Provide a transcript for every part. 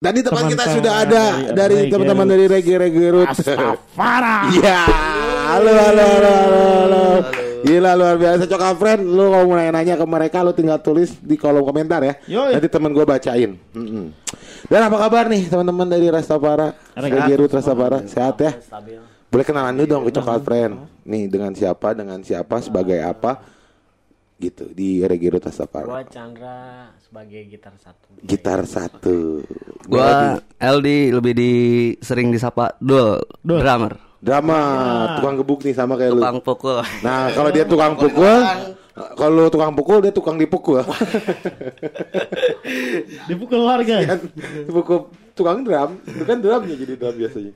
Dan di tempat Teman kita sudah ada dari teman-teman dari Reggae Reggae Root. Astafara. Iya. Halo, halo, halo, halo, halo. Gila luar biasa. Cokal Friend Lu kalau mau nanya ke mereka Lu tinggal tulis di kolom komentar ya. Yoi. Nanti temen gue bacain. Mm-mm. Dan apa kabar nih teman-teman dari Rastafara Reggae Root Rastafara Sehat ya? Boleh kenalan dulu dong ke Cokal Friend. Nih dengan siapa Dengan siapa Sebagai apa Gitu Di Reggae Root Rastafara Gua Chandra sebagai gitar satu. Gitar satu. Gua LD lebih di sering disapa Dul, Dul. drummer, Drama Tukang gebuk nih sama kayak lu. Tukang pukul. Nah kalau dia tukang pukul Kalau tukang pukul dia tukang dipukul. Dipukul warga. kan pukul tukang drum. Itu kan drumnya jadi drum biasanya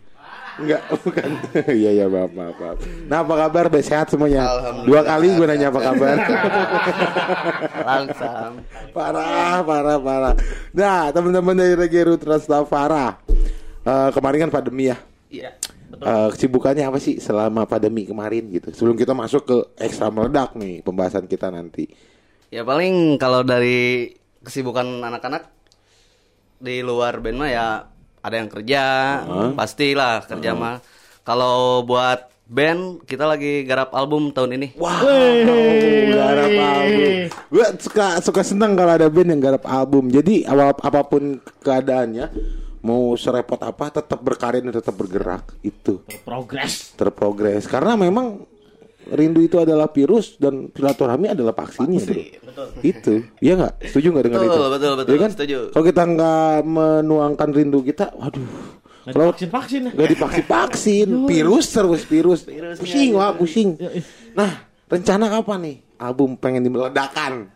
Enggak, bukan. Iya iya maaf maaf maaf. Nah apa kabar? Baik sehat semuanya. Dua kali gue nanya apa kabar. Langsam. parah parah parah. Nah teman-teman dari Reggae Root Rastafara. Eh, kemarin kan pandemi ya. Iya. Eh, kesibukannya apa sih selama pandemi kemarin gitu? Sebelum kita masuk ke ekstra meledak nih pembahasan kita nanti. Ya paling kalau dari kesibukan anak-anak di luar band mah ya ada yang kerja, pastilah kerja mah. Kalau buat band kita lagi garap album tahun ini. Wow, garap album. Gue suka suka seneng kalau ada band yang garap album. Jadi awal apa pun keadaannya, mau serepot apa, tetap berkarya dan tetap bergerak itu Progres. terprogres. Karena memang rindu itu adalah virus dan silaturahmi adalah vaksinnya. bro. Itu, iya nggak? Setuju nggak dengan Betul, itu? betul, betul. Iya kan? Setuju. Kalau kita nggak menuangkan rindu kita, waduh. Nggak Kalau vaksin vaksin ya. Gak divaksin vaksin, virus terus virus, pusing wah pusing. Ya, ih. Nah rencana kapan nih album pengen dimeledakan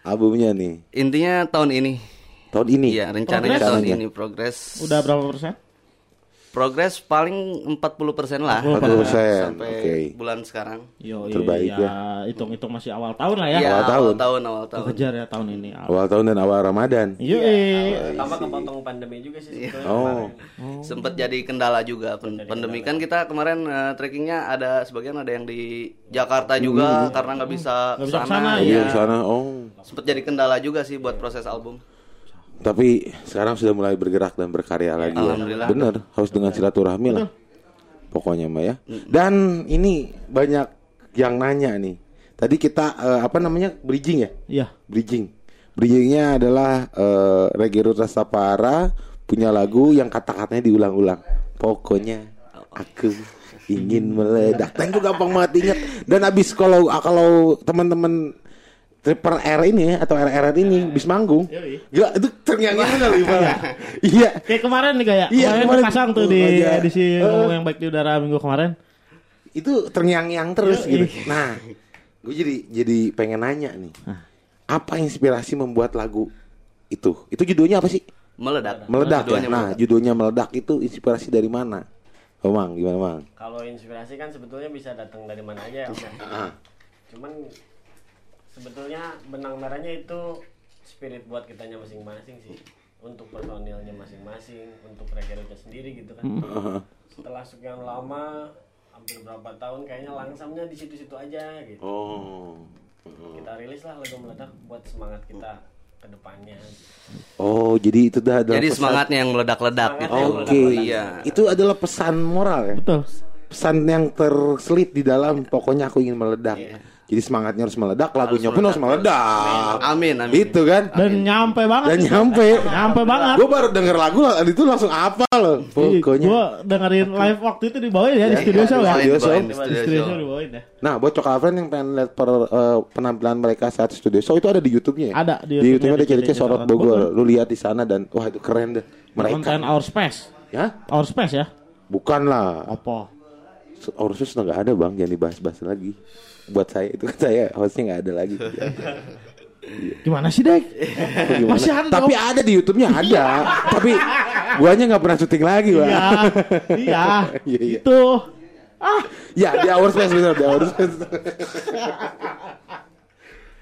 albumnya nih Intinya tahun ini. tahun ini. Iya, rencananya Progres. tahun ini progres. Udah berapa persen? Progres paling 40% lah. 40%, Sampai oke. bulan sekarang. Yo, Terbaik ya. Hitung-hitung masih awal tahun lah ya. Iya, Awal tahun. tahun, awal tahun. Kejar ya tahun ini. Awal tahun dan awal Ramadan. Yo, Iya. Pertama kepotong pandemi juga sih sebetulnya. Oh, Sempet jadi kendala juga pen- pandemi kan kita kemarin eh, trekkingnya ada sebagian ada yang di Jakarta juga karena nggak bisa Nggak bisa Hmm. iya iya. sana. Oh, Sempet jadi kendala juga sih buat proses album. Tapi sekarang sudah mulai bergerak dan berkarya lagi. ya. Alhamdulillah. Bener, harus dengan silaturahmi lah. Pokoknya mbak ya. Dan ini banyak yang nanya nih. Tadi kita eh, apa namanya bridging ya? Iya. Bridging. Bridgingnya adalah eh, Reggae Root Rastafara punya lagu yang kata-katanya diulang-ulang. Pokoknya aku ingin meledak. Dan itu gampang banget inget. Dan abis kalau kalau teman-teman Triple R ini ya, atau RRR ini bis manggung. Gila itu terngiang-ngiang kali Pak. Iya. Kayak kemarin nih kayak Iya, kemarin, kemarin. pasang tuh Oh, di iya. edisi ngomong yang baik di udara minggu kemarin. Itu terngiang-ngiang terus Yoi. gitu. Nah, gue jadi jadi pengen nanya nih. Apa inspirasi membuat lagu itu? Itu judulnya apa sih? Meledak. Meledak ya. Judulnya Nah, judulnya meledak itu inspirasi dari mana? Oh, Mang, gimana, Mang? Kalau inspirasi kan sebetulnya bisa datang dari mana aja ya. Ya. Cuman sebetulnya benang merahnya itu spirit buat kitanya masing-masing sih. Untuk personilnya masing-masing, untuk reggae sendiri gitu kan. ah, Setelah sekian lama, hampir berapa tahun kayaknya langsamnya di situ-situ aja gitu. Oh. Kita rilis lah lagu meledak buat semangat kita ke depannya. Oh, jadi itu dah adalah Jadi pesan- semangatnya yang meledak-ledak gitu. Oke. Iya. Itu adalah pesan moral ya. Betul. Pesan yang terselip di dalam pokoknya aku ingin meledak. Jadi semangatnya harus meledak, lagunya pun harus meledak. Amin, amin. Itu kan? Dan nyampe banget. Dan nyampe. Nyampe banget. Gue baru denger lagu itu langsung apa loh. Pokoknya. Gue dengerin live waktu itu dibawain ya, di studio show ya. Studio show. Dibawain di Di studio show. dibawain ya. Nah, buat Cokal Friend yang pengen lihat per- eh, penampilan mereka saat studio show itu ada di YouTube-nya ya? Ada, di di YouTube-nya, ada di CDC Sorot Bogor. Lu lihat di sana dan wah itu keren deh. Konten Mereka. Our Space. Ya? Our Space ya. Bukan lah. Apa? Ursus nggak ada bang, jangan dibahas-bahas lagi. Buat saya itu kan saya hostnya nggak ada lagi. Gimana sih, Dek? Gimana? Masih ada. Tapi Om. ada di YouTube-nya ada. Tapi guanya nggak pernah syuting lagi. Iya. Iya. Iya, iya. Itu. Ah, Ya di Our Space bener di Our Space.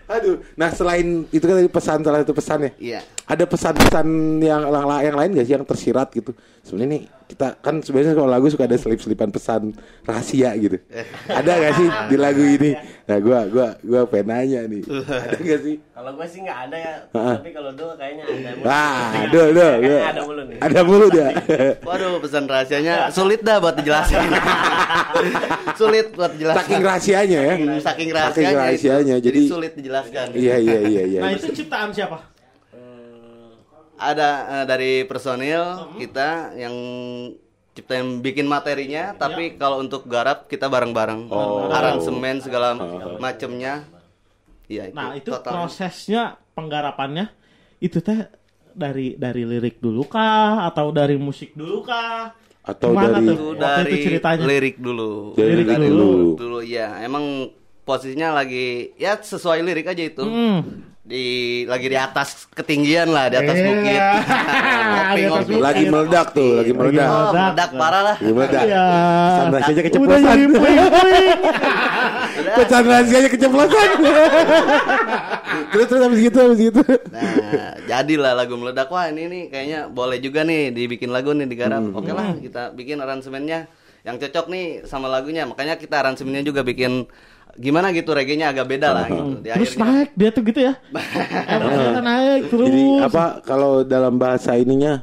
Aduh, nah selain itu kan tadi pesan salah satu pesan ya. Iya. Ada pesan-pesan yang yang lain gak sih yang tersirat gitu? Sebenarnya nih kita kan sebenarnya kalau lagu suka ada selip-selipan pesan rahasia gitu. ada gak sih di lagu ini? Nah, gua gua gua pengen nanya nih. Ada gak sih? Kalau gue sih nggak ada ya, tapi kalau dulu kayaknya ada mulu. Ah, Kayaknya- dul, dul, kayaknya dul. ada mulu nih. Ada mulu dia. Waduh, pesan rahasianya sulit dah buat dijelasin. sulit buat dijelasin. Saking rahasianya ya. Saking Saking rahasianya. rahasianya. Jadi sulit dijelaskan. Iya iya iya iya. Nah itu ciptaan siapa? Ada eh, dari personil kita yang cipta yang bikin materinya, tapi kalau untuk garap kita bareng-bareng. Aransemen segala macemnya. Iya itu. Nah itu total. prosesnya penggarapannya itu teh dari dari lirik dulu kah atau dari musik dulu kah? Atau Gimana dari- tuh? dari itu ceritanya. lirik dulu. Dari lirik lirik dulu. dulu. Dulu ya, emang posisinya lagi ya sesuai lirik aja itu. Hmm. Di lagi di atas ketinggian lah, di atas Iya. bukit. Ngopi-ngopi. bukit. Lagi meledak tuh, lagi meledak. Oh, meledak parah lah. Lagi meledak. Pesan rahasianya Udah keceplosan. jadi pling-pling. Pesan rahasianya keceplosan. terus terus habis gitu habis gitu. Nah, jadilah lagu meledak. Wah, ini nih kayaknya boleh juga nih dibikin lagu nih digarap. Hmm. Oke lah, kita bikin aransemennya yang cocok nih sama lagunya. Makanya kita aransemennya juga bikin gimana gitu reggae-nya agak beda lah gitu. Di Terus akhirnya. naik dia tuh gitu ya. Emang naik terus. Jadi apa kalau dalam bahasa ininya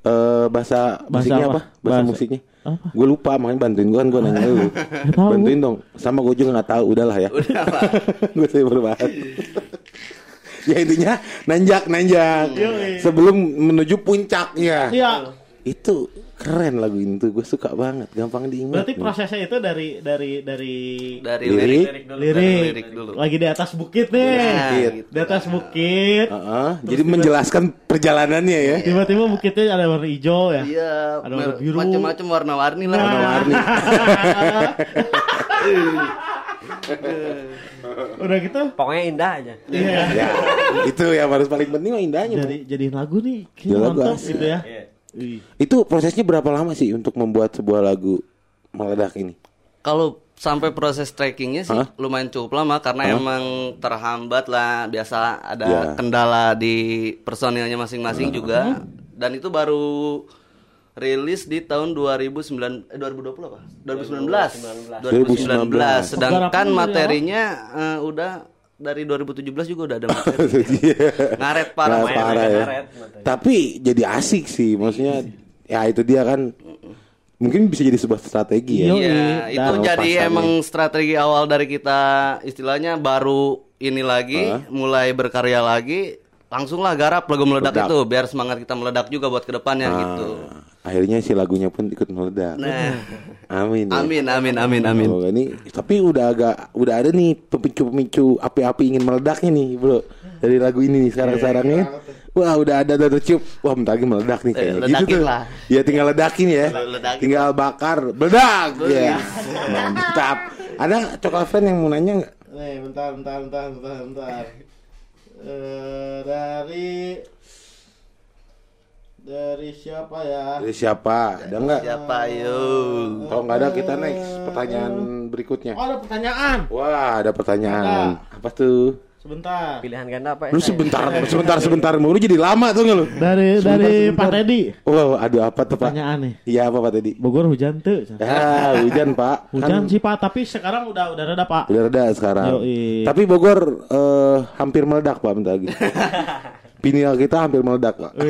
eh bahasa, Bahasa musiknya apa? apa? Bahasa, Bahasa- musiknya. apa? Gue lupa makanya bantuin gue kan gue nanya lu. bantuin dong. Sama gue juga nggak tahu. Udahlah ya. Udah lah. gue saya berbahas. ya intinya nanjak nanjak Yoi. sebelum menuju puncaknya. Iya. Itu keren lagu ini tuh. Gue suka banget. Gampang diingat. Berarti nih. prosesnya itu dari dari dari Dari Lirik. lirik, Lirik dulu. lirik, dari lirik dulu. lagi di atas bukit nih. Nah, gitu. Di atas bukit. Heeh, jadi menjelaskan perjalanannya ya. Tiba-tiba bukitnya ada warna hijau ya. Iya, Ada warna biru. macam-macam warna-warni lah. Nah. Warna-warni. Udah gitu. Pokoknya indah aja. Iya. ya, itu yang harus paling penting mah indahnya. Jadi jadiin lagu nih. Lagu mantap gitu ya. Iya. Wih. Itu prosesnya berapa lama sih untuk membuat sebuah lagu meledak ini? Kalau sampai proses trackingnya sih Hah? lumayan cukup lama karena emang terhambat lah biasa ada Ya. kendala di personilnya masing-masing juga dan itu baru rilis di tahun 2009 eh 2020 apa? 2019. 2019. Sedangkan Penggarapan dari materinya eh, udah dari 2017 juga udah ada materi. Ngaret parah. Nah, parah ya. ngaret. Tapi jadi asik sih, maksudnya ya itu dia kan mungkin bisa jadi sebuah strategi ya. Iya, itu dan- jadi Pasannya. emang strategi awal dari kita istilahnya baru ini lagi, mulai berkarya lagi, langsunglah garap lagu meledak Meledak. itu biar semangat kita meledak juga buat ke depannya gitu. Akhirnya si lagunya pun ikut meledak. Nah, Amin. ya. amin amin amin amin. Oh, ini tapi udah agak udah ada nih pemicu-pemicu api-api ingin meledaknya nih, Bro. Dari lagu ini nih sekarang-sekarangnya. Wah, udah ada ada ciup. Wah, bentar lagi meledak nih kayaknya. Eh, gitu ledakin tuh. lah. Ya tinggal ledakin ya. Ledakin. Tinggal bakar, meledak. Ya. Mantap. Ada coklat fan yang mau nanya nggak? Nih, bentar, bentar, bentar, bentar, bentar. Eh, dari dari siapa ya? Dari siapa? Ada nggak? Siapa yuk? Kalau nggak ada kita next pertanyaan berikutnya. Oh, ada pertanyaan. Wah, ada pertanyaan. Apa tuh? Sebentar. Pilihan ganda apa? Lu sebentar, sebentar, sebentar mulu jadi lama tuh nggak lu? Dari dari Pak Teddy. Wow, aduh apa tuh Pak? Pertanyaan nih. Iya apa Pak tadi? Bogor hujan tuh. Ah, hujan Pak. Hujan Kan sih Pak, tapi sekarang udah udah reda Pak. udah reda sekarang. Yoi. Tapi Bogor eh, hampir meledak Pak bentar lagi. Pinil kita hampir meledak Pak.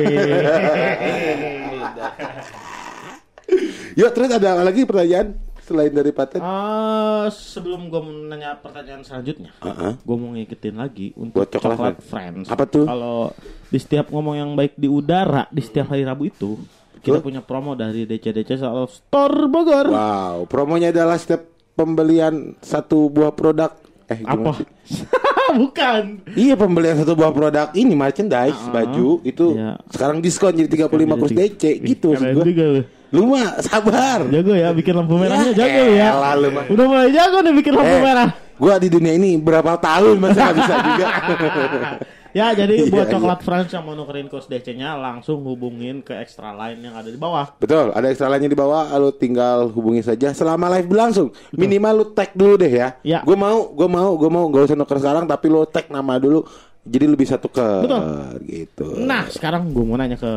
Yuk terus ada lagi pertanyaan selain dari Paten? Eh, sebelum gue nanya pertanyaan selanjutnya, Heeh. gue mau ngikutin lagi untuk Buat coklat coklat, Friends. Apa tuh? Kalau di setiap ngomong yang baik di udara di setiap hari Rabu itu, kita punya promo dari DC-DC soal Store Bogor. Wow, promonya adalah setiap pembelian satu buah produk eh gimana Apa? Bukan. Iya pembelian satu buah produk ini merchandise baju itu Iya. sekarang diskon jadi 35 kurus DC gitu maksud gua. juga lu. Mah sabar. Jago ya bikin lampu merahnya Ya jago ya. elah lu mah. Udah mulai jago nih bikin lampu Eh, merah. Gua di dunia ini berapa tahun masa nggak bisa juga. Ya jadi Iya, buat iya. coklat Friends yang mau nukerin kos DC-nya langsung hubungin ke extra line yang ada di bawah. Betul, ada ekstra lainnya di bawah, lu tinggal hubungi saja selama live berlangsung. Minimal lu tag dulu deh ya. Ya. Gue mau, gue mau, gue mau, gak usah nuker sekarang, tapi lu tag nama dulu. Jadi lu bisa tuker Betul. gitu. Nah sekarang gue mau nanya ke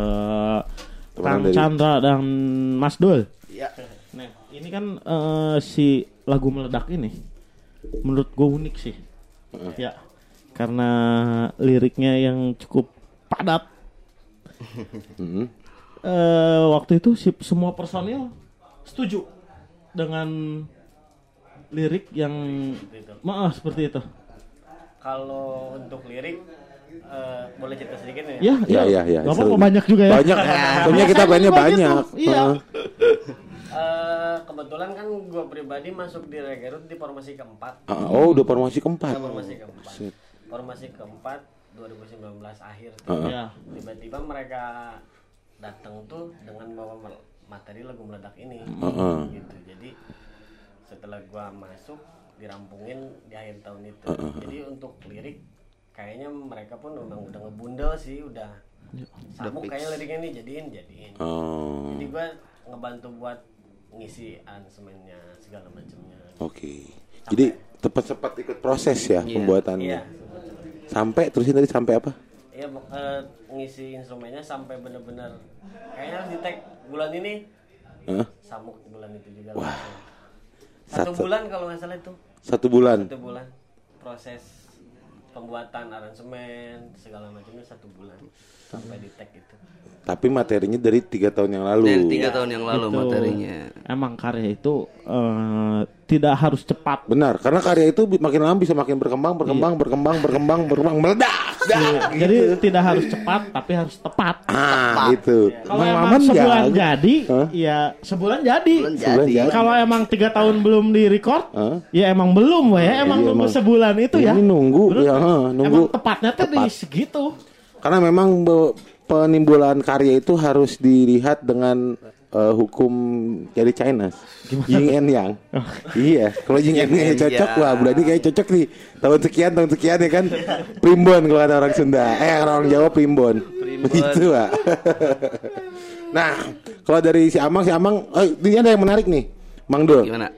Kang dari Chandra dan Mas Dul. Ya. Nah, ini kan eh, si lagu meledak ini menurut gue unik sih. Ya. Karena liriknya yang cukup padat. Eh, waktu itu si semua personil setuju dengan lirik yang maaf seperti itu. Kalau untuk lirik eh, boleh cerita sedikit. Ya, Ya, ya, ya. Gak apa-apa Seru. banyak juga ya. Banyak. Soalnya kita begitu. banyak. Iya. Eh, kebetulan kan gue pribadi masuk di Regerut di formasi keempat. Ah, Oh, udah formasi keempat. Formasi keempat. Shit. Formasi keempat 2019 akhir. tuh. Ya. Tiba-tiba mereka datang tuh dengan bawa materi lagu meledak ini. Heeh. Gitu. Jadi setelah gua masuk dirampungin di akhir tahun itu. Jadi untuk lirik kayaknya mereka pun memang udah ngebundel sih, udah sabuk kayaknya liriknya nih jadiin jadiin. Oh, Jadi gua ngebantu buat ngisi aransemennya segala macamnya. Oke. Jadi cepat-cepat ikut proses ya pembuatannya. Iya. Sampai terusin tadi sampai apa? Iya, eh, ngisi instrumennya sampai bener-bener kayaknya harus di tag bulan ini Hah? samuk bulan itu juga. Wah. langsung. Satu Satu- bulan kalau nggak salah itu. Satu bulan. Satu bulan proses pembuatan aransemen segala macamnya satu bulan sampai di tag itu. Tapi materinya dari tiga tahun yang lalu. Dari tiga tahun yang lalu Gitu. materinya. Emang karya itu eh, tidak harus cepat. Benar, karena karya itu makin lama bisa makin berkembang, berkembang, berkembang, berkembang, berkembang, meledak. Jadi gitu. tidak harus cepat tapi harus tepat. Ah, itu. Kalau Mang emang Maman sebulan jadi, Hah? ya sebulan jadi. Bulan Sebulan jadi. jadi. Kalau emang tiga tahun belum di record, Hah? ya emang belum ya, emang Iya, nunggu emang. sebulan itu ya. Ini nunggu, ya, ha, nunggu. Emang tepatnya tuh di segitu. Karena memang penimbulan karya itu harus dilihat dengan eh, hukum dari China. Yin and Yang. iya, kalau Yin and Yang cocok, wah ini kayak cocok nih. Tahun sekian, tahun sekian ya kan. Primbon kalau kata orang Sunda. Eh, orang Jawa primbon. Begitu, Pak. nah, kalau dari si Amang, si Amang, oh, ini ada yang menarik nih. Mang Dul. Gimana?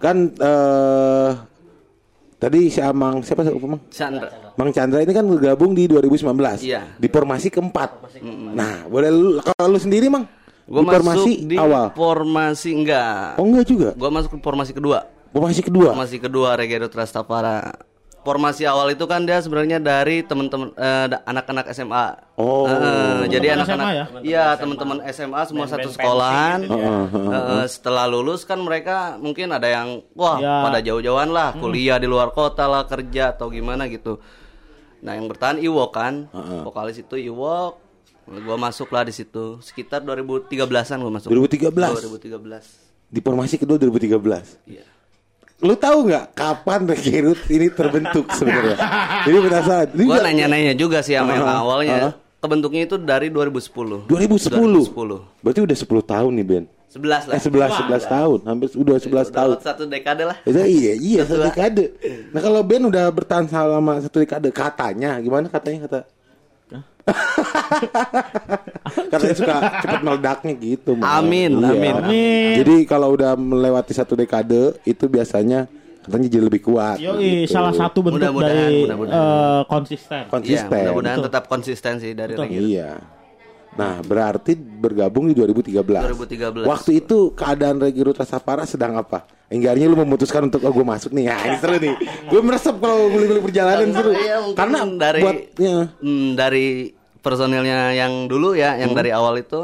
Kan eh tadi si Amang siapa sih Mang? Chandra. Mang Chandra ini kan bergabung di 2019 Iya. di formasi keempat. Nah, boleh lu kalau lu sendiri Mang? Gue di masuk formasi di awal. formasi enggak. Oh enggak juga. Gue masuk ke formasi kedua. Formasi kedua. Formasi kedua Regerut Rastafara. Formasi awal itu kan dia sebenarnya dari teman-teman eh, da- anak-anak SMA. Oh. Eh, jadi Teman-teman anak-anak SMA ya? Iya, teman-teman SMA semua satu pensi sekolahan. gitu ya. Eh, setelah lulus kan mereka mungkin ada yang wah Ya. pada jauh-jauhan lah, kuliah di luar kota lah, kerja atau gimana gitu. Nah, yang bertahan Iwok kan. Vokalis itu Iwok. Gua masuk lah di situ. Sekitar 2013-an gua masuk. 2013. 2013. Di formasi kedua 2013. Iya. Lu tahu nggak kapan Regerut ini terbentuk sebenarnya? Jadi penasaran. Ini Gua nanya-nanya juga sih sama yang Ah, awalnya. ah. Kebentuknya itu dari 2010. 2010. 2010. Berarti udah 10 tahun nih Ben. 11 lah. Eh 11 11 tahun, hampir udah 11 Udah tahun. Satu dekade lah. Itu iya, iya satu Betul. dekade. Nah kalau Ben udah bertahan selama satu dekade, katanya gimana katanya kata? Katanya suka cepat meledaknya gitu. Amin, Iya. amin. Amin. Jadi kalau udah melewati satu dekade itu biasanya katanya jadi lebih kuat. Yoi, gitu. salah satu bentuk Mudah-mudahan, dari mudah-mudahan. eh, konsisten. Konsisten. mudah-mudahan tetap konsisten sih dari Regerut. Iya. Nah, berarti bergabung di 2013. 2013. Waktu itu keadaan Regirut Rastafara sedang apa? Enggaknya lu memutuskan untuk oh, gue masuk nih. Ya, ini seru nih. gue meresep kalau beli-beli perjalanan seru. Mungkin Karena dari buat ya. hmm, dari personilnya yang dulu ya, yang dari awal itu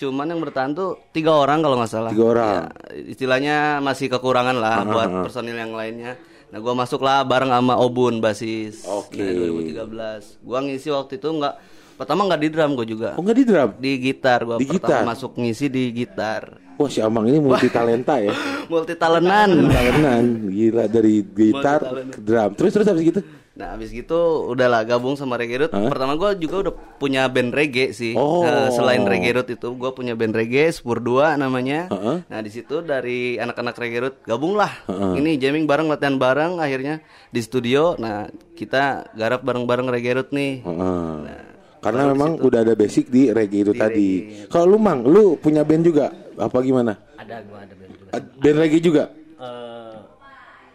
cuman yang bertahan tuh tiga orang kalau nggak salah. Tiga orang. Ya, istilahnya masih kekurangan lah buat personil yang lainnya. Nah, gua masuk lah bareng sama Obun basis. Oke. Nah, 2013. Gua ngisi waktu itu nggak pertama nggak di drum gua juga. Oh, enggak di drum. Di gitar gua Di pertama gitar? masuk ngisi di gitar. Wah, si Amang ini multi talenta ya. Multi talentan. Talentan, gila dari gitar ke drum. Terus terus habis gitu. Nah, habis gitu udahlah gabung sama Reggae Root. Pertama gua juga udah punya band reggae sih. Oh. Eh, selain Reggae Root itu gua punya band reggae Spur 2 namanya. Heeh. Nah, di situ dari anak-anak Reggae Root gabunglah. Ini jamming bareng, latihan bareng akhirnya di studio. Nah, kita garap bareng-bareng Reggae Root nih. Heeh. Karena memang udah ada basic di reggae itu tadi. Kalau lu Mang, lu punya band juga apa gimana? Ada gua ada band juga. Band reggae juga. Eh,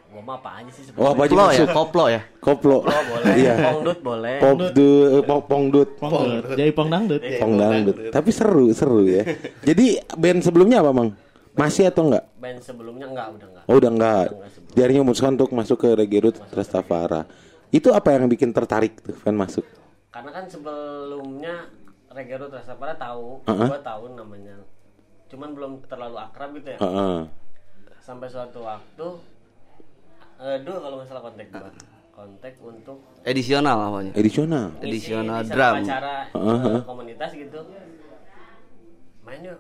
gua mah apa aja sih Oh, apa aja Koplo ya, koplo ya. Koplo. boleh Iya. pongdut boleh Popdu, pong pongdut. Pongdut. Jadi pong dangdut. Pong dangdut. Tapi seru, seru ya. Jadi band sebelumnya apa, Mang? Masih atau enggak? band sebelumnya enggak udah enggak Oh, udah enggak. Dia akhirnya memutuskan untuk masuk ke Reggae Roots Rastafara. Itu apa yang bikin tertarik tuh fan masuk? Karena kan sebelumnya Reggae Root Rastafari tahu Uh-uh. gua tahu namanya cuman belum terlalu akrab gitu ya Heeh. sampai suatu waktu eh dulu kalau nggak salah kontak gua kontak untuk Edisional awalnya. Edisional. Edisional drum. acara Uh-huh. eh, komunitas gitu main yuk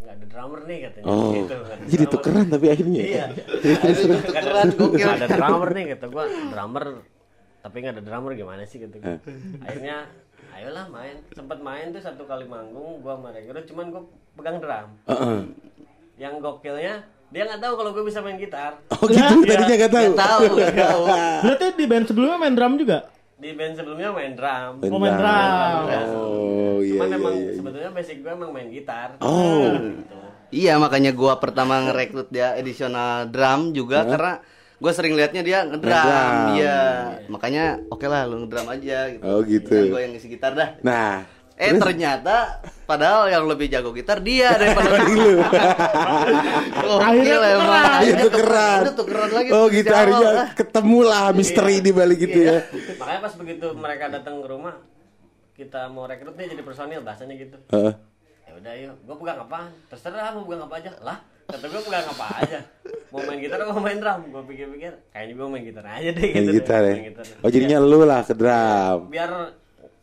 nggak ada drummer nih katanya Oh. gitu Jadi drummer. tukeran tapi akhirnya. iya Tukeran, gokil. nggak ada drummer nih kata gua drummer tapi nggak ada drummer gimana sih gitu Eh. akhirnya ayolah main sempat main tuh satu kali manggung gua sama Regero cuman gua pegang drum Heeh. yang gokilnya dia nggak tahu kalau gue bisa main gitar Oh gitu tadinya enggak tahu. Nggak tahu, nggak tahu. Berarti di band sebelumnya main drum juga? di band sebelumnya main drum Oh, main drum. Oh iya. cuman iya, emang iya. sebetulnya basic gue emang main gitar Oh. gitu. Iya makanya gua pertama ngerekrut dia edisional drum juga karena gue sering liatnya dia ngedrum. Ngedrum. Iya. Makanya oke lah lu ngedrum aja gitu. Oh, gitu. gue yang ngisi gitar dah. Nah, Eh ternyata padahal yang lebih jago gitar dia daripada lu. oh, Akhirnya emang. tukeran. itu tukeran lagi. Oh gitu akhirnya ah. ketemu lah misteri di balik gitu ya. makanya pas begitu mereka datang ke rumah kita mau rekrut nih jadi personil bahasanya gitu Heeh. ya udah yuk gue pegang apa terserah mau pegang apa aja lah kata gue pegang apa aja mau main gitar mau main drum gue pikir-pikir kayaknya gue main gitar aja deh Main gitu gitar deh. ya. Main gitar. Oh jadinya lu lah ke drum. biar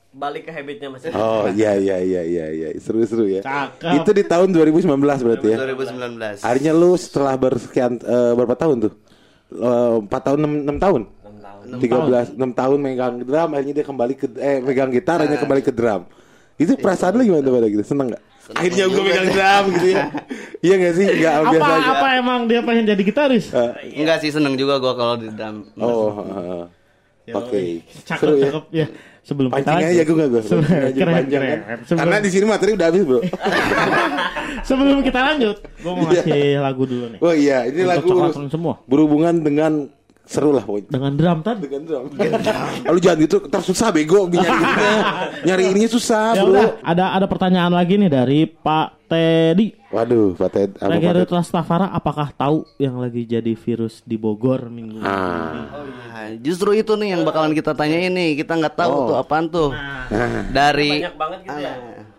balik ke habitnya masih Oh iya iya iya iya iya seru-seru ya. Cakep. Itu di tahun 2019 berarti ya. 2019. Akhirnya lu setelah bersekian eh, berapa tahun tuh? Eh, Empat tahun enam enam tahun. 6 tahun Tiga belas enam tahun megang drum akhirnya dia kembali ke eh megang gitar akhirnya kembali ke drum. Itu perasaan lu gimana tuh pada gitu? Seneng gak? Akhirnya gue megang drum gitu ya. iya gak sih? Enggak Apa biasa aja. apa emang dia pengen jadi gitaris? Enggak sih seneng juga gua kalau di drum. Oh, heeh. Oke. Cakep Seru ya. cakep ya. Sebelum kita Pancing aja jago gak gue? Sebelum- keren, panjang keren. kan? Sebelum- Karena di sini materi udah habis bro. sebelum kita lanjut, gue mau ngasih lagu dulu nih. Oh iya, ini Untuk lagu semua. berhubungan dengan seru lah pokoknya. Dengan drum tadi. Dengan drum. Lalu jangan gitu, ntar susah bego nyari ininya. nyari ininya susah Ya bro. udah, ada ada pertanyaan lagi nih dari Pak Teddy. Waduh, Pak Ted, apa Pak Reggae Ted? Rastafara apakah tahu yang lagi jadi virus di Bogor minggu ini? Ah, Nah, justru itu nih yang bakalan kita tanya ini. Kita nggak tahu Oh. tuh apaan tuh. nah, Dari banyak banget gitu ya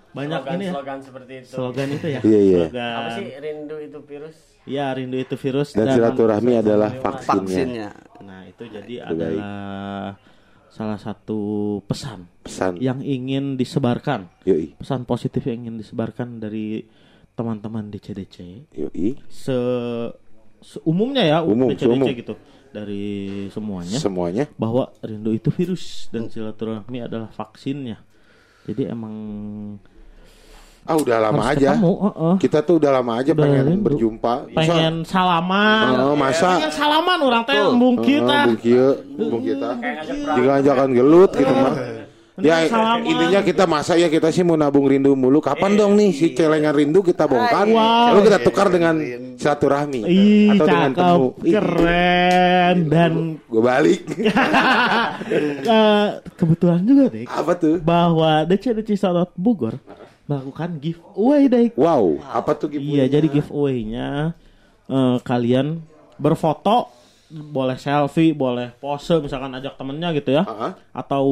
Banyak slogan, ini ya. slogan seperti itu Slogan itu ya. Iya, iya. Slogan. apa sih rindu itu virus Ya, rindu itu virus dan silaturahmi adalah vaksinnya. vaksinnya. Nah, itu jadi Itu baik. adalah salah satu pesan Pesan. yang ingin disebarkan. Yoi, Pesan positif yang ingin disebarkan dari teman-teman DCDC yoi. se seumumnya ya Umum, DCDC seumum. gitu dari semuanya Semuanya. bahwa rindu itu virus dan silaturahmi adalah vaksinnya. Jadi emang Ah udah lama harus aja. ketemu, heeh. Kita tuh udah lama aja Udah pengen rindu. berjumpa. pengen salaman. Oh, masa? Pengen salaman orang teh embung kita. Bung Kieu, Bung kita. Juga ajakan gelut gitu mah. Ya salaman. intinya kita masa ya kita sih mau nabung rindu mulu. Kapan dong nih si celengan rindu kita bongkar? Wow. Lalu kita tukar dengan silaturahmi Ih, atau dengan cakep, temu. Ih, keren dan Gue balik. eh, kebetulan juga deh Apa tuh? bahwa DCDC Salot Bogor melakukan giveaway deh. Wow, apa tuh gitu? Iya, jadi giveaway-nya eh, kalian berfoto, boleh selfie, boleh pose, misalkan ajak temennya gitu ya, Ah, atau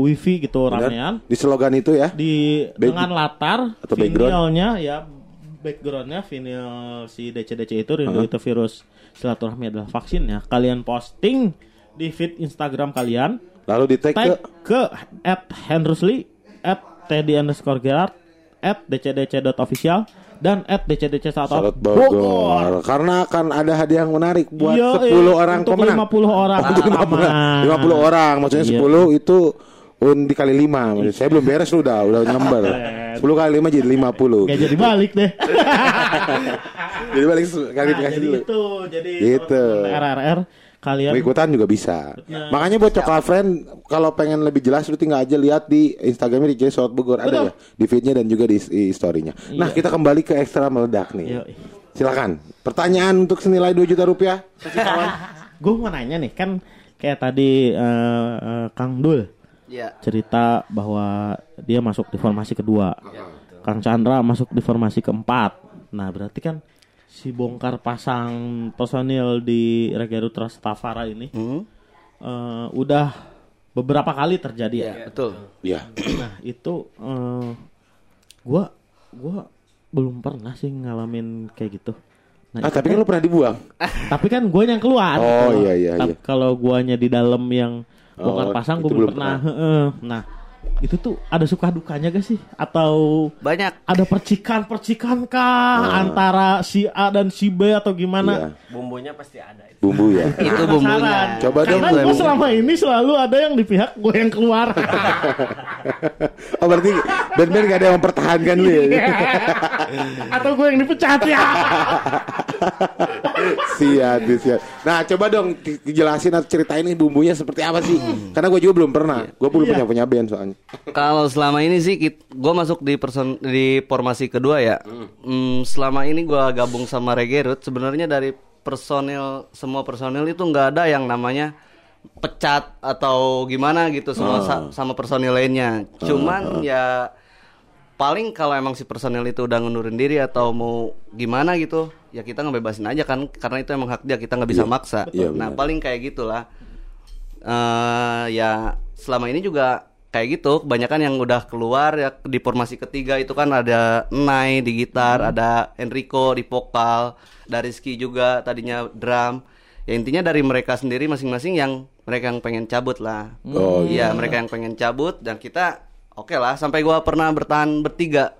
wifi gitu benar. ramean. Di slogan itu ya. di Back- dengan latar atau vinilnya ya backgroundnya vinil si DCDC itu rindu itu virus silaturahmi adalah vaksinnya kalian posting di feed Instagram kalian. Lalu di tag ke? Ke at Henrusli at Teddy underscore Gerard at dcdc.official dan at dcdc Salat Bogor. Karena akan ada hadiah yang menarik buat Iya, 10 iya, orang untuk pemenang. 50 orang Untuk 50, pertama. 50 orang, maksudnya Iya. 10 itu un dikali 5. Maksudnya Saya belum beres lu udah, udah nyamber. 10 kali 5 jadi 50. Gak jadi balik deh. Jadi balik kali Nah, dikasih jadi dulu. itu, jadi Gitu. RRR kalian Mau ikutan juga bisa. Nah. Makanya buat coklat friend kalau pengen lebih jelas lu tinggal aja lihat di Instagramnya di J South Bogor ada ya di feednya dan juga di, di storynya. Nah Iya. kita kembali ke ekstra meledak nih. Yoi. Silakan. Pertanyaan untuk senilai 2 juta rupiah. Gue mau nanya nih kan kayak tadi eh, eh, Kang Dul Iya. cerita bahwa dia masuk di formasi kedua. Kang Chandra masuk di formasi keempat. Nah, berarti kan si bongkar pasang personil di Regarut Rastafara ini Hmm? eh, udah beberapa kali terjadi ya. Betul. Ya. Nah, itu eh, gua gua belum pernah sih ngalamin kayak gitu. Nah, Ah, tapi kan lu pernah dibuang. tapi kan gue yang keluar. Oh, iya, iya, tapi iya. Kalau guanya di dalam yang bongkar Oh, pasang gue itu belum pernah. Heeh. Nah, itu tuh ada suka dukanya gak sih? Atau Banyak. ada percikan-percikan kah antara si A dan si B atau Iya. gimana? Bumbunya pasti ada itu. Bumbu ya. Itu bumbunya. Coba dong. Karena gue selama ini selalu ada yang di pihak gue yang keluar. Oh berarti band-band gak ada yang mempertahankan lu ya? atau gue yang dipecat ya. siap, siap. Nah coba dong di- dijelasin atau ceritain nih bumbunya seperti apa sih? Karena gue juga belum pernah. Gue belum Iya. punya punya band soalnya. Kalau selama ini sih gue masuk di person di formasi kedua ya. Hmm, selama ini gue gabung sama Regerut sebenarnya dari personil semua personil itu nggak ada yang namanya pecat atau gimana gitu semua sa- sama personil lainnya. Cuman ya paling kalau emang si personil itu udah ngundurin diri atau mau gimana gitu ya kita ngebebasin aja kan karena itu emang hak dia kita nggak bisa maksa. Iya, nah paling kayak gitulah eh ya selama ini juga kayak gitu kebanyakan yang udah keluar ya di formasi ketiga itu kan ada Nai di gitar ada Enrico di vokal ada Rizky juga tadinya drum. Ya intinya dari mereka sendiri masing-masing yang mereka yang pengen cabut lah. Oh, iya mereka yang pengen cabut dan kita oke lah sampai gua pernah bertahan bertiga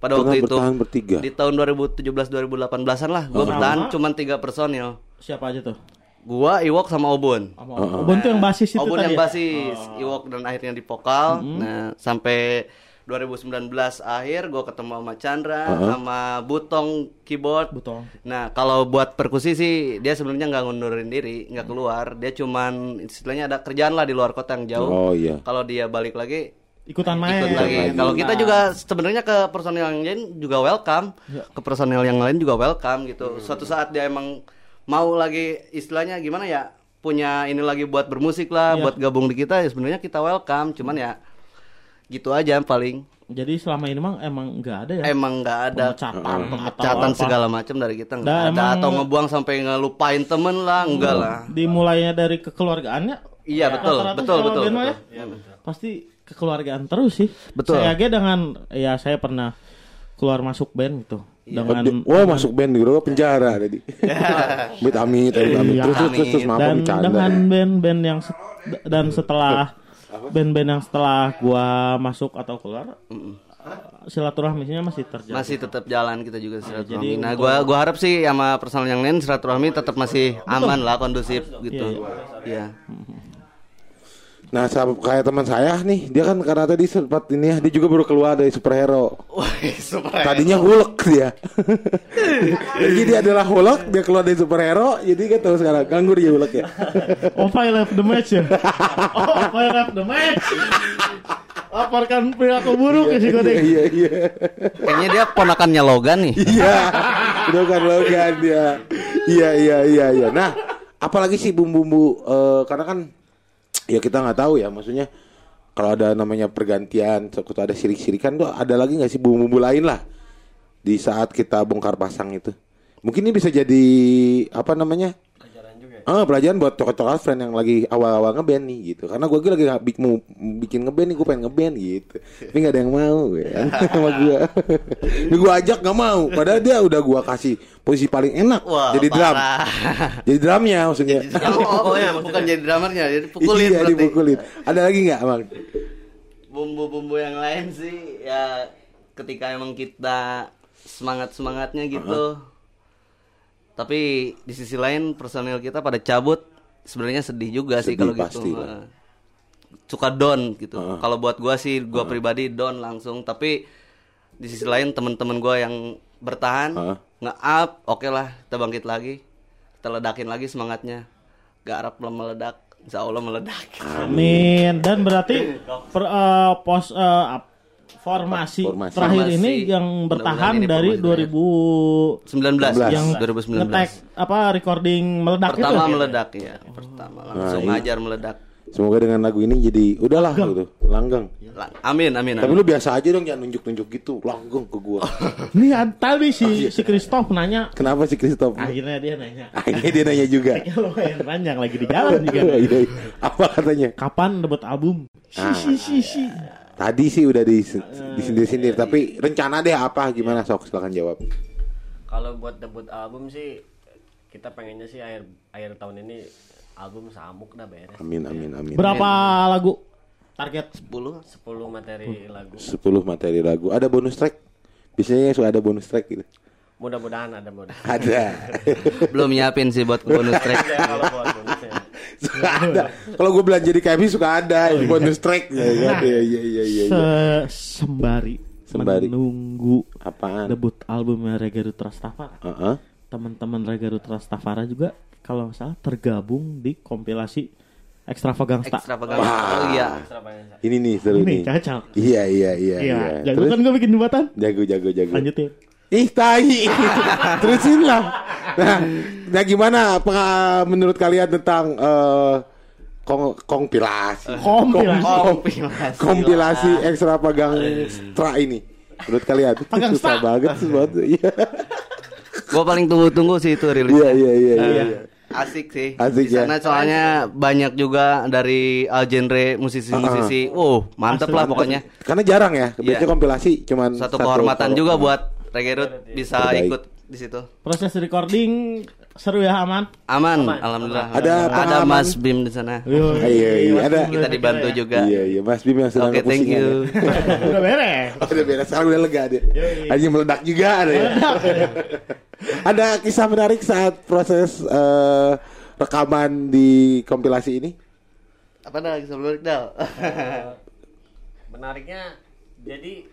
pada Pernah waktu itu. bertahan bertiga? di tahun 2017 2018an lah gua bertahan cuman tiga personil. Siapa aja tuh? Gua Iwok sama Obon Sama Obon tuh yang basis itu Obon tadi. yang ya? basis, Iwok dan akhirnya di vokal. Nah, sampai 2019 akhir gue ketemu sama Chandra, sama Butong keyboard. Butong. Nah, kalau buat perkusi sih dia sebenarnya nggak ngundurin diri, nggak keluar. Dia cuman istilahnya ada kerjaan lah di luar kota yang jauh. Oh iya. Kalau dia balik lagi Ikutan main. ikut lagi. lagi. Kalau kita juga sebenarnya ke personil yang lain juga welcome, ke personil yang lain juga welcome gitu. Suatu saat dia emang mau lagi istilahnya gimana ya punya ini lagi buat bermusik lah, Iya. buat gabung di kita ya sebenarnya kita welcome. Cuman ya gitu aja paling. Jadi selama ini emang emang nggak ada ya. Emang nggak ada Pemecatan pemecatan segala macam dari kita nggak ada emang- atau ngebuang sampai ngelupain temen lah, enggak lah. Dimulainya dari kekeluargaannya. Iya, betul, Rata-rata betul, kalau betul, band mah betul. ya, Pasti kekeluargaan terus sih. Betul. Saya aja dengan ya saya pernah keluar masuk band gitu. Iya. Dengan Wah masuk band di Grogol penjara tadi. Amit amit, amit. Iya. Terus terus terus, maaf dan bercanda. dengan band-band yang set- dan setelah band-band yang setelah gua masuk atau keluar silaturahminya masih terjadi. masih tetap jalan kita juga silaturahmi. jadi Nah, gua gua harap sih sama personal yang lain silaturahmi tetap masih aman lah, kondusif gitu. Iya. Nah, sama- kayak teman saya nih, dia kan karena tadi sempat ini ya, dia juga baru keluar dari superhero. Wah, super. Tadinya Hulk dia. jadi dia adalah Hulk, dia keluar dari superhero, jadi kan tahu sekarang nganggur ya Hulk ya. Oh, I left the match ya. Oh, I left the match. Laporkan perilaku buruk ya si. Iya iya. Kayaknya dia ponakannya Logan nih. Iya. Udah kan Logan dia. Iya iya iya iya. Nah, apalagi sih bumbu-bumbu eh, karena kan ya kita nggak tahu ya maksudnya kalau ada namanya pergantian, atau ada sirik-sirikan tuh ada lagi nggak sih bumbu-bumbu lain lah di saat kita bongkar pasang itu. Mungkin ini bisa jadi apa namanya? Ah, pelajaran buat coklat-coklat friend yang lagi awal-awal ngeband nih gitu. Karena gue lagi bik- mau bikin ngeband nih, gue pengen ngeband gitu. Tapi nggak ada yang mau ya sama gue. Ini gue ajak nggak mau. Padahal dia udah gue kasih posisi paling enak Wah, jadi drum. parah. Jadi drumnya maksudnya. Oh, oh, ya, bukan jadi drummernya, jadi pukulin iya, berarti. dipukulin. Ada lagi nggak, Bang? Bumbu-bumbu yang lain sih ya ketika emang kita semangat-semangatnya gitu. Tapi di sisi lain personil kita pada cabut sebenarnya sedih juga sih Sedih kalau pasti gitu. lah. Heeh. Suka down gitu. Kalau buat gua sih gua pribadi down langsung, tapi di sisi lain teman-teman gua yang bertahan Heeh. nge-up, oke lah kita bangkit lagi. Kita ledakin lagi semangatnya. Gak harap meledak, insya Allah meledak. Amin. Dan berarti per, eh, pos ap- formasi, Formasi. terakhir Formasi. ini yang bertahan ini dari formasi 2000 19 yang 2019. ngetek apa recording meledak Pertama itu. meledak ya. Pertama langsung Nah, iya. ngajar meledak. Semoga dengan lagu ini jadi udahlah gitu, langgeng. Lang- Amin amin Tapi amin. lu biasa aja dong jangan nunjuk-nunjuk gitu, langgeng ke gua. Nih ad- tadi si si Christoph nanya Kenapa sih Christoph? akhirnya dia nanya. Akhirnya dia nanya juga. Kayaknya lumayan panjang lagi di jalan juga. Iya, iya. Apa katanya? Kapan debut album? Si Ah. si si si. Tadi sih udah di disindir-sindir, tapi rencana deh apa gimana sok silakan jawab. Kalau buat debut album sih kita pengennya sih akhir akhir tahun ini album samuk dah beres. Amin amin amin. Berapa lagu? Target 10 10 materi lagu. 10 materi lagu. Ada bonus track? Biasanya suka ada bonus track gitu. Mudah-mudahan ada bonus. Ada. belum nyiapin sih buat bonus track. Ya, kalau buat bonusnya. Suka ada. Kalau gue belanja di KFC suka ada bonus track. Ya, ya, iya iya iya iya. Se- sembari, Sembari. menunggu Apaan? debut albumnya Regarut Rastafari. Heeh. Teman-teman Regarut Rastafari juga kalau nggak salah tergabung di kompilasi Extravaganza. Ekstravaganza. Oh iya. Ini nih seru Ini nih. cocok. Iya iya iya Iya, iya. jago Terus kan gue bikin jembatan. jago jago jago. Lanjutin. Ih tai. Terusin lah. Nah, nah gimana apa menurut kalian tentang eh kong kompilasi? Kompilasi. Kom- kompilasi ekstra pagang stra ini. Menurut kalian Pagang susah stra. banget sih buat. Iya. Gua paling tunggu-tunggu sih itu rilis. Iya iya iya iya. Asik sih. Asik Di ya. sana soalnya banyak juga dari uh, genre musisi-musisi. Wow, mantep lah pokoknya. Karena jarang ya, biasanya Iya. kompilasi cuman Satu kehormatan juga buat Reggae Root bisa Terbaik. ikut di situ. Proses recording seru ya aman. Aman, alhamdulillah. Ada ada Mas Bim di sana. Yo, Iya, iya, ada. Kita dibantu juga. Iya iya Mas Bim yang sedang Oke, thank you. ya. Udah beres. Oh, udah beres sekarang udah lega dia. Hanya meledak juga ada ya. ada kisah menarik saat proses eh, rekaman di kompilasi ini? Apa dah sebelum Dal? Menariknya jadi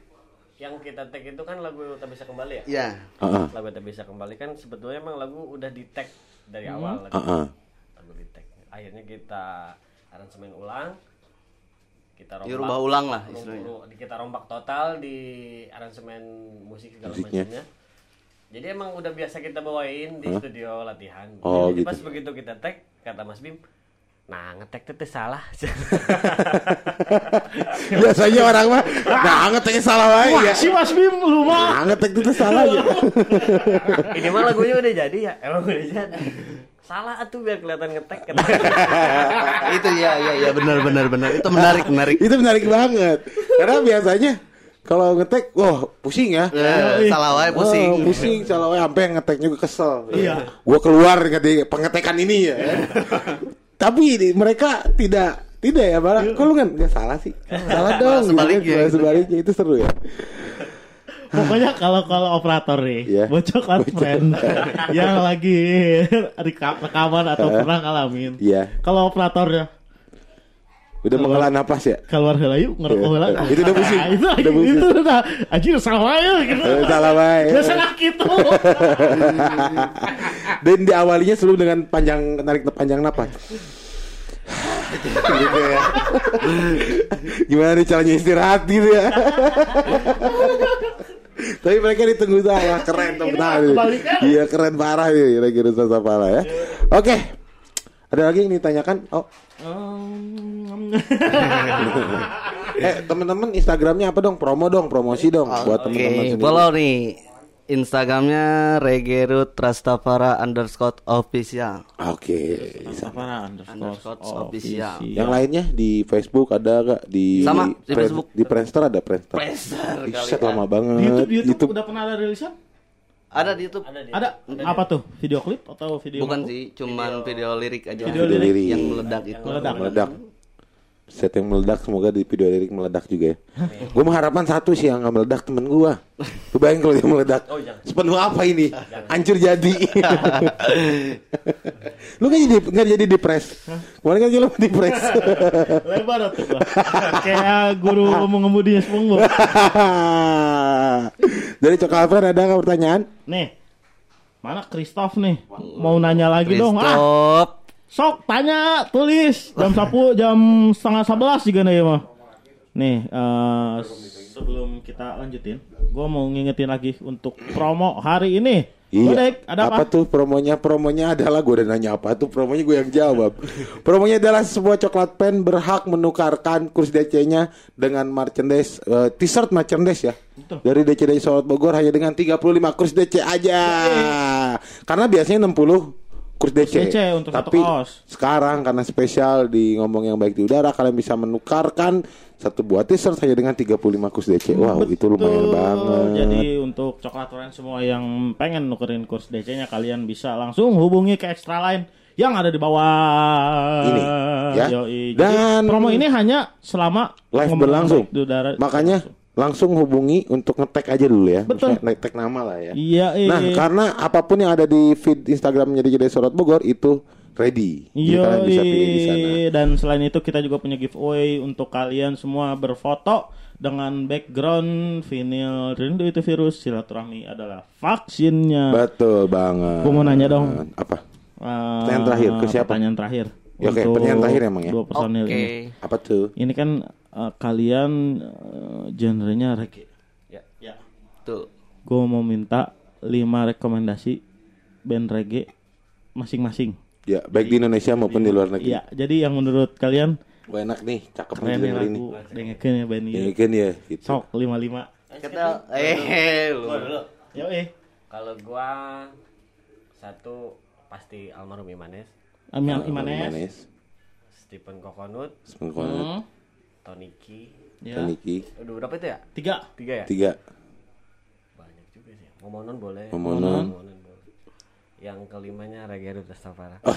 yang kita tag itu kan lagu tak bisa kembali ya. Iya. Heeh. Lagu tak bisa kembali kan sebetulnya emang lagu udah di tag dari awal lagu, Heeh. lagu di tag. Akhirnya kita aransemen ulang. Kita rombak. Dirubah ulang lah istilahnya. kita rombak total di aransemen musik segala Musiknya. macamnya. Jadi emang udah biasa kita bawain di studio latihan. Oh, Jadi gitu. pas begitu kita tag kata Mas Bim, nah ngetek itu salah. Biasanya orang mah nah ngeteknya salah wae Wah, ya. si Mas Bim lu mah. Nah ngetek itu salah ya. Ini mah lagunya udah jadi ya, emang udah jadi. Salah atuh biar kelihatan ngetek. itu ya ya ya benar benar benar. Itu menarik menarik. itu menarik banget. Karena biasanya kalau ngetek, wah pusing ya. Eh, salah wae pusing. Oh, pusing salah wae sampai ngetek juga kesel. Iya. Gua keluar ngetik pengetekan ini ya. Tapi ini, mereka tidak tidak ya, malah kok lu kan nggak salah sih. Salah dong. gitu sebaliknya. Malah sebaliknya itu seru ya. Pokoknya kalau kalau operator nih, Iya. buat coklat friend yang lagi rekam rekaman atau pernah ngalamin. Iya. Kalau operatornya Udah menghela napas ya. keluar heula yuk ngerokok Iya. heula. Itu udah pusing. Nah, itu Udah pusing. itu udah anjir salah ya gitu. Eh, salah wae. Biasa gitu. Dan diawalinya selalu dengan panjang narik panjang napas. gitu ya. Gimana nih caranya istirahat gitu ya. Tapi mereka ditunggu saya keren kebalikan. Iya keren parah ya kira-kira Sasa Pala ya. Oke. Ada lagi yang ditanyakan? Oh, Um, eh teman-teman Instagramnya apa dong? Promo dong, promosi dong buat teman-teman Oke, sendiri. follow nih Instagramnya Regerut Rastafara underscore official. Oke. Safara underscore Underscore official. Yang lainnya di Facebook ada gak di Sama, di Facebook. di Friendster ada Friendster. Friendster Ih, ya. lama banget. Di YouTube, di YouTube, YouTube. udah pernah ada rilisan? Ada di YouTube. Ada di Ada. Apa tuh? Video klip atau video? Bukan maku? sih, cuman video, lirik aja. Video Video lirik. yang meledak itu. Meledak. meledak. Set yang meledak semoga di video lirik meledak juga ya. gue mengharapkan satu sih yang nggak meledak temen gue. Lu bayangin kalau dia meledak. Oh, jangan. Sepenuh apa ini? Hancur jadi. lu kan jadi nggak jadi depres. Kemarin kan lu depres. Lebar tuh. Kayak guru mengemudinya SpongeBob. Dari Cokalver ada nggak pertanyaan? Nih. Mana Christoph nih? Mau nanya lagi dong. Ah. Sok tanya, tulis. Jam 10, jam setengah 11 juga nih mah. Nih, eh, sebelum kita lanjutin, gue mau ngingetin lagi untuk promo hari ini. Iya. Godek, ada apa? tuh promonya? Promonya adalah gue udah nanya apa tuh promonya gue yang jawab. promonya adalah sebuah coklat pen berhak menukarkan kurs DC-nya dengan merchandise eh, t-shirt merchandise ya. Betul. Dari DCD Solot Bogor hanya dengan 35 kurs DC aja. Karena biasanya 60 kurs DC. DC untuk satu Tapi kaos. sekarang karena spesial di ngomong yang baik di udara kalian bisa menukarkan satu buah t-shirt hanya dengan 35 kurs DC. Wow, itu lumayan Betul. banget. Jadi untuk coklat orange semua yang pengen nukerin kurs DC-nya kalian bisa langsung hubungi ke Extra Line yang ada di bawah. Ini, ya. Yoi. Jadi Dan- promo ini hanya selama live berlangsung. Makanya langsung hubungi untuk ngetek aja dulu ya. Betul. Ngetek nama lah ya. Iya, Nah, iya. karena apa pun yang ada di feed Instagramnya di Gede Sorot Bogor itu ready. Jadi kalian bisa pilih di sana. Yoi. Dan selain itu kita juga punya giveaway untuk kalian semua berfoto dengan background vinyl rindu itu virus silaturahmi adalah vaksinnya. Betul banget. Gua mau nanya dong. Apa? Eh, Pertanyaan terakhir, ke siapa? Pertanyaan terakhir. Ya, oke, Untuk pertanyaan terakhir emang ya? Dua personil Oke. ini. Apa tuh? Ini kan eh, kalian eh, genrenya reggae. Ya, Ya. tuh. Gue mau minta 5 rekomendasi band reggae masing-masing. Ya, baik di Indonesia maupun di luar negeri. Iya, jadi yang menurut kalian Wah, enak nih, cakep keren nih nih denger ini. lagu dengerin ya band Ya ini. kan ya, gitu. Sok 55. Kita eh lu. Gua dulu. Yo eh. Kalau gua satu pasti almarhum Imanes, Nah, Imanes. Stephen Kokonut, Semangat. Hmm. Tony Ki. Ya. Niki. Udah berapa itu ya? Tiga. Tiga ya? Tiga. Banyak juga sih. Momonon boleh. Momonon. boleh. Yang kelimanya Reggae Rastafari. Oh,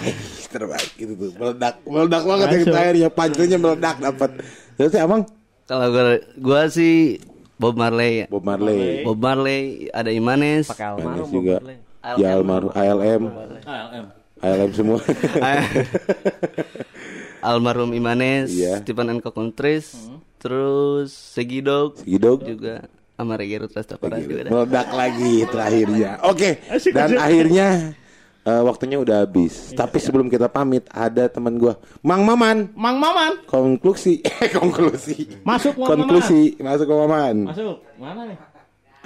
terbaik itu tuh. Meledak, meledak banget yang Masuk. terakhirnya panjangnya meledak dapat. Terus ya, Abang Kalau gua gua sih Bob Marley. ya. Bob Marley. Bob Marley, ada Imanes. Pakai almarhum juga. Marley. Ya almarhum ALM, ALM. ALM semua. Almarhum Imanes, Iya. Stephen and Kokontris, terus Segidog Segidog. juga sama Reggae Rut Rastafari juga ada. Meledak lagi terakhirnya. Oke. Dan akhirnya eh, waktunya udah habis. Tapi sebelum kita pamit ada teman gua, Mang Maman. Mang Maman. Konklusi, eh konklusi. Masuk Mang Konklusi, masuk ke Maman. Masuk. Mana nih?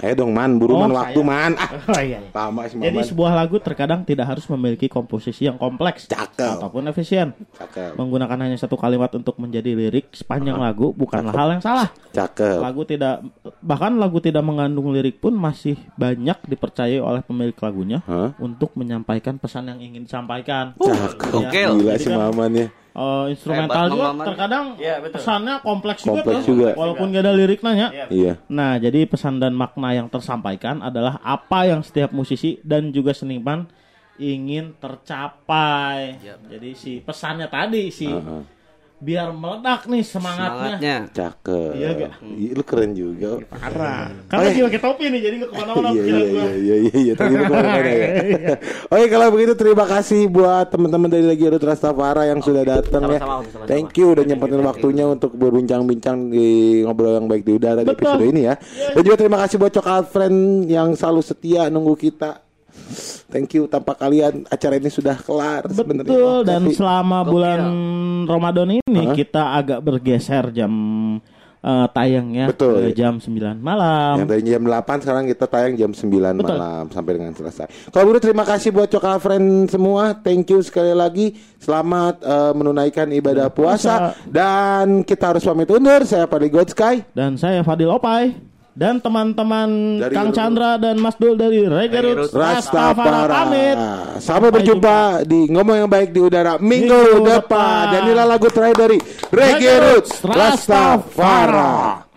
Ayo dong Man, buru Oh, Man waktu saya. Man. Ah, Oh iya. iya. lama sih Jadi Maman. sebuah lagu terkadang tidak harus memiliki komposisi yang kompleks Cakep. ataupun efisien. Cakep. Menggunakan hanya satu kalimat untuk menjadi lirik sepanjang lagu bukanlah hal yang salah. Cakep. Lagu tidak bahkan lagu tidak mengandung lirik pun masih banyak dipercayai oleh pemilik lagunya Hah? untuk menyampaikan pesan yang ingin disampaikan. Cakep. Oke. Gila Jadi si kan, Ya. eh, instrumental Hebat, juga terkadang betul. pesannya kompleks, Kompleks juga, juga. walaupun gak ada lirik nanya. Iya. Iya. Nah, jadi pesan dan makna yang tersampaikan adalah apa yang setiap musisi dan juga seniman ingin tercapai. Jadi si pesannya tadi si Heeh. Biar meledak nih semangatnya. Semangatnya. Cakep. Iya gak? Iya, Lu keren juga. Parah. Kan lagi pakai topi nih, jadi gak ke mana-mana Iya pikiran iya gua. iya iya iya iya tadi lu ke mana-mana ya. Oke kalau begitu terima kasih buat teman-teman dari Lagi Rut Rastafara yang sudah datang ya. Thank you udah nyempetin waktunya untuk berbincang-bincang di ngobrol yang baik di udara di episode ini ya. Dan juga terima kasih buat Coklat Friend yang selalu setia nunggu kita. Thank you tanpa kalian acara ini sudah kelar sebenarnya. Betul dan Tapi- selama bulan Ramadan ini kita agak bergeser jam eh, tayangnya Betul. ke jam 9 malam. Yang dari jam 8 sekarang kita tayang jam 9 Betul. malam sampai dengan selesai. Kalau begitu terima kasih buat Coklat Friend semua. Thank you sekali lagi. Selamat eh, menunaikan ibadah puasa dan kita harus pamit undur. Saya Padi God Sky. Dan saya Fadil Opai dan teman-teman Dari Kang Chandra dan Mas Dul dari Rastafari Rastafara. pamit. Sampai berjumpa di ngomong yang baik di udara minggu, Minggu depan. depan. Dan inilah lagu terakhir dari Reggae Roots Rastafara.